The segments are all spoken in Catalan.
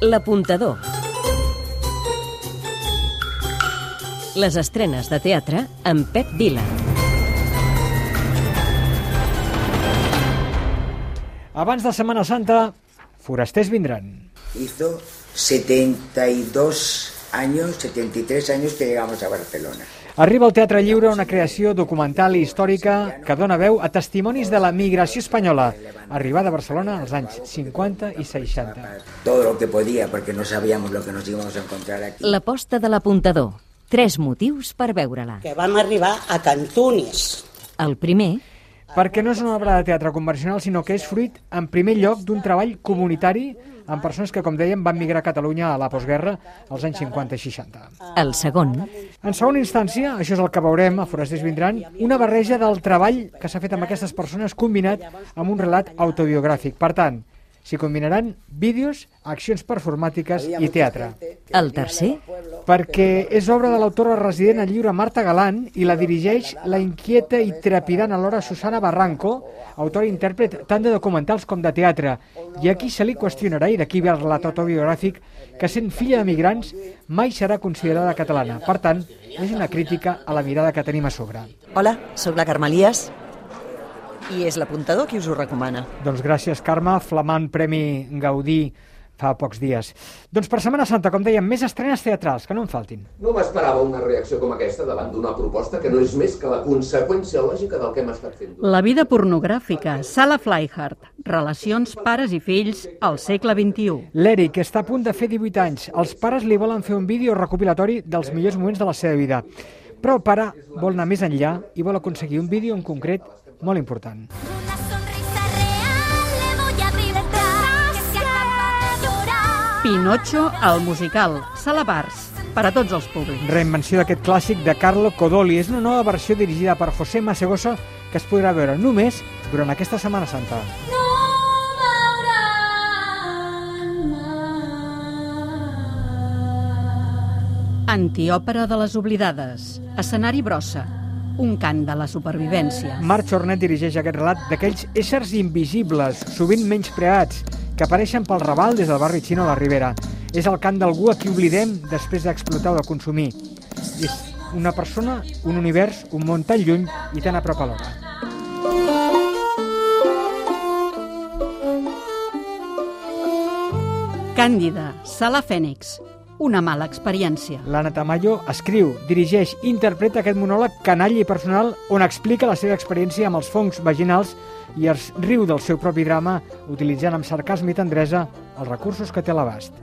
L'apuntador. Les estrenes de teatre amb Pep Vila. Abans de Setmana Santa, forasters vindran. Hizo 72 años, 73 años que llegamos a Barcelona. Arriba al Teatre Lliure una creació documental i històrica que dona veu a testimonis de la migració espanyola, arribada a Barcelona als anys 50 i 60. Todo lo que podía, porque no sabíamos lo que nos íbamos a encontrar aquí. L'aposta de l'apuntador. Tres motius per veure-la. que vam arribar a Cantunis. El primer, Perquè no és una obra de teatre convencional, sinó que és fruit, en primer lloc, d'un treball comunitari amb persones que, com dèiem, van migrar a Catalunya a la postguerra als anys 50 i 60. el segon, En segona instància, això és el que veurem a Forasters Vindran, una barreja del treball que s'ha fet amb aquestes persones combinat amb un relat autobiogràfic. Per tant, s'hi combinaran vídeos, accions performàtiques i teatre. el tercer, Perquè és obra de l'autora resident al lliure Marta Galant i la dirigeix la inquieta i trepidant alhora Susana Barranco, autora i intèrpret tant de documentals com de teatre. I aquí se li qüestionarà, i d'aquí ve el relat autobiogràfic, que sent filla de migrants mai serà considerada catalana. Per tant, és una crítica a la mirada que tenim a sobre. Hola, sóc la Carme Elias i és l'apuntador qui us ho recomana. Doncs gràcies, Carme, flamant Premi Gaudí fa pocs dies. Doncs per Setmana Santa, com dèiem, més estrenes teatrals, que no en faltin. No m'esperava una reacció com aquesta davant d'una proposta que no és més que la conseqüència lògica del que hem estat fent. La vida pornogràfica, Sala Flyhard, relacions pares i fills al segle XXI. L'Eric està a punt de fer 18 anys. Els pares li volen fer un vídeo recopilatori dels millors moments de la seva vida. Però el pare vol anar més enllà i vol aconseguir un vídeo en concret molt important. Pinocho, el musical, Sala Bars, per a tots els públics. Reinvenció d'aquest clàssic de Carlo Codoli. És una nova versió dirigida per José Masegosa que es podrà veure només durant aquesta Setmana Santa. No Antiòpera de les oblidades, escenari brossa, un cant de la supervivència. Marc Chornet dirigeix aquest relat d'aquells éssers invisibles, sovint menyspreats, que apareixen pel Raval des del barri xino a la Ribera. És el cant d'algú a qui oblidem després d'explotar o de consumir. És una persona, un univers, un món tan lluny i tan a prop alhora. Càndida, Sala Fènix, una mala experiència. L'Anna Tamayo escriu, dirigeix i interpreta aquest monòleg canalla i personal on explica la seva experiència amb els fongs vaginals i es riu del seu propi drama utilitzant amb sarcasme i tendresa els recursos que té a l'abast.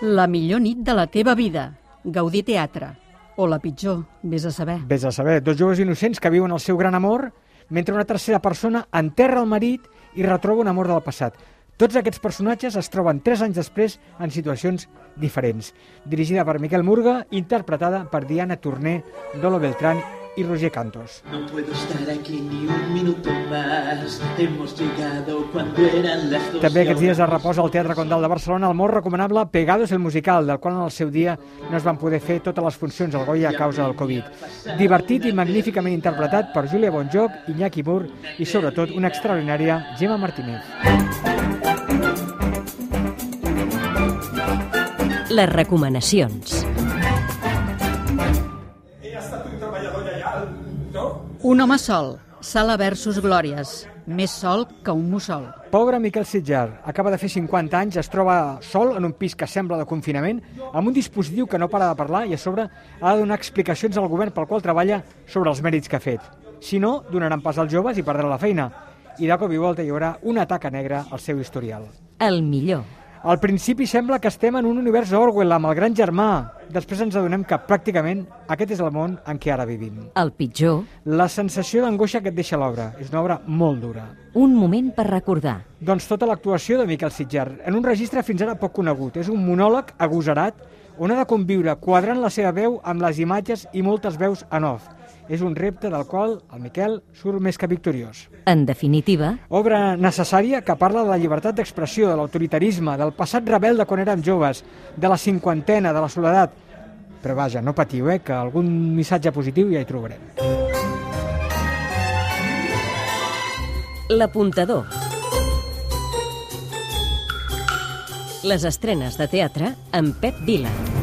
La millor nit de la teva vida, Gaudí Teatre. O la pitjor, vés a saber. Vés a saber, dos joves innocents que viuen el seu gran amor mentre una tercera persona enterra el marit i retroba un amor del passat. Tots aquests personatges es troben tres anys després en situacions diferents. Dirigida per Miquel Murga, interpretada per Diana Torné, Dolo Beltrán i Roger Cantos. No puedo estar aquí ni un minuto más. Hemos llegado cuando eran las dos. També aquests dies es reposa al Teatre Condal de Barcelona el molt recomanable Pegados el musical, del qual en el seu dia no es van poder fer totes les funcions al Goya a causa del Covid. Divertit i magníficament interpretat per Júlia Bonjoc, Iñaki Mur i sobretot una extraordinària Gemma Martínez. Les recomanacions. Un home sol, Sala versus Glòries, més sol que un mussol. Pobre Miquel Sitjar, acaba de fer 50 anys, es troba sol en un pis que sembla de confinament, amb un dispositiu que no para de parlar i a sobre ha de donar explicacions al govern pel qual treballa sobre els mèrits que ha fet. Si no, donaran pas als joves i perdrà la feina. I de cop i volta hi haurà una taca negra al seu historial. El millor. Al principi sembla que estem en un univers Orwell amb el gran germà. Després ens adonem que pràcticament aquest és el món en què ara vivim. El pitjor, La sensació d'angoixa que et deixa l'obra. És una obra molt dura. un moment per recordar. Doncs tota l'actuació de Miquel Sitjar, en un registre fins ara poc conegut. És un monòleg agosarat on ha de conviure quadrant la seva veu amb les imatges i moltes veus en off. És un repte del qual el Miquel surt més que victoriós. En definitiva, Obra necessària que parla de la llibertat d'expressió, de l'autoritarisme, del passat rebel de quan érem joves, de la cinquantena, de la soledat. Però vaja, no patiu, eh, que algun missatge positiu ja hi trobarem. l'apuntador. Les estrenes de teatre amb Pep Vila.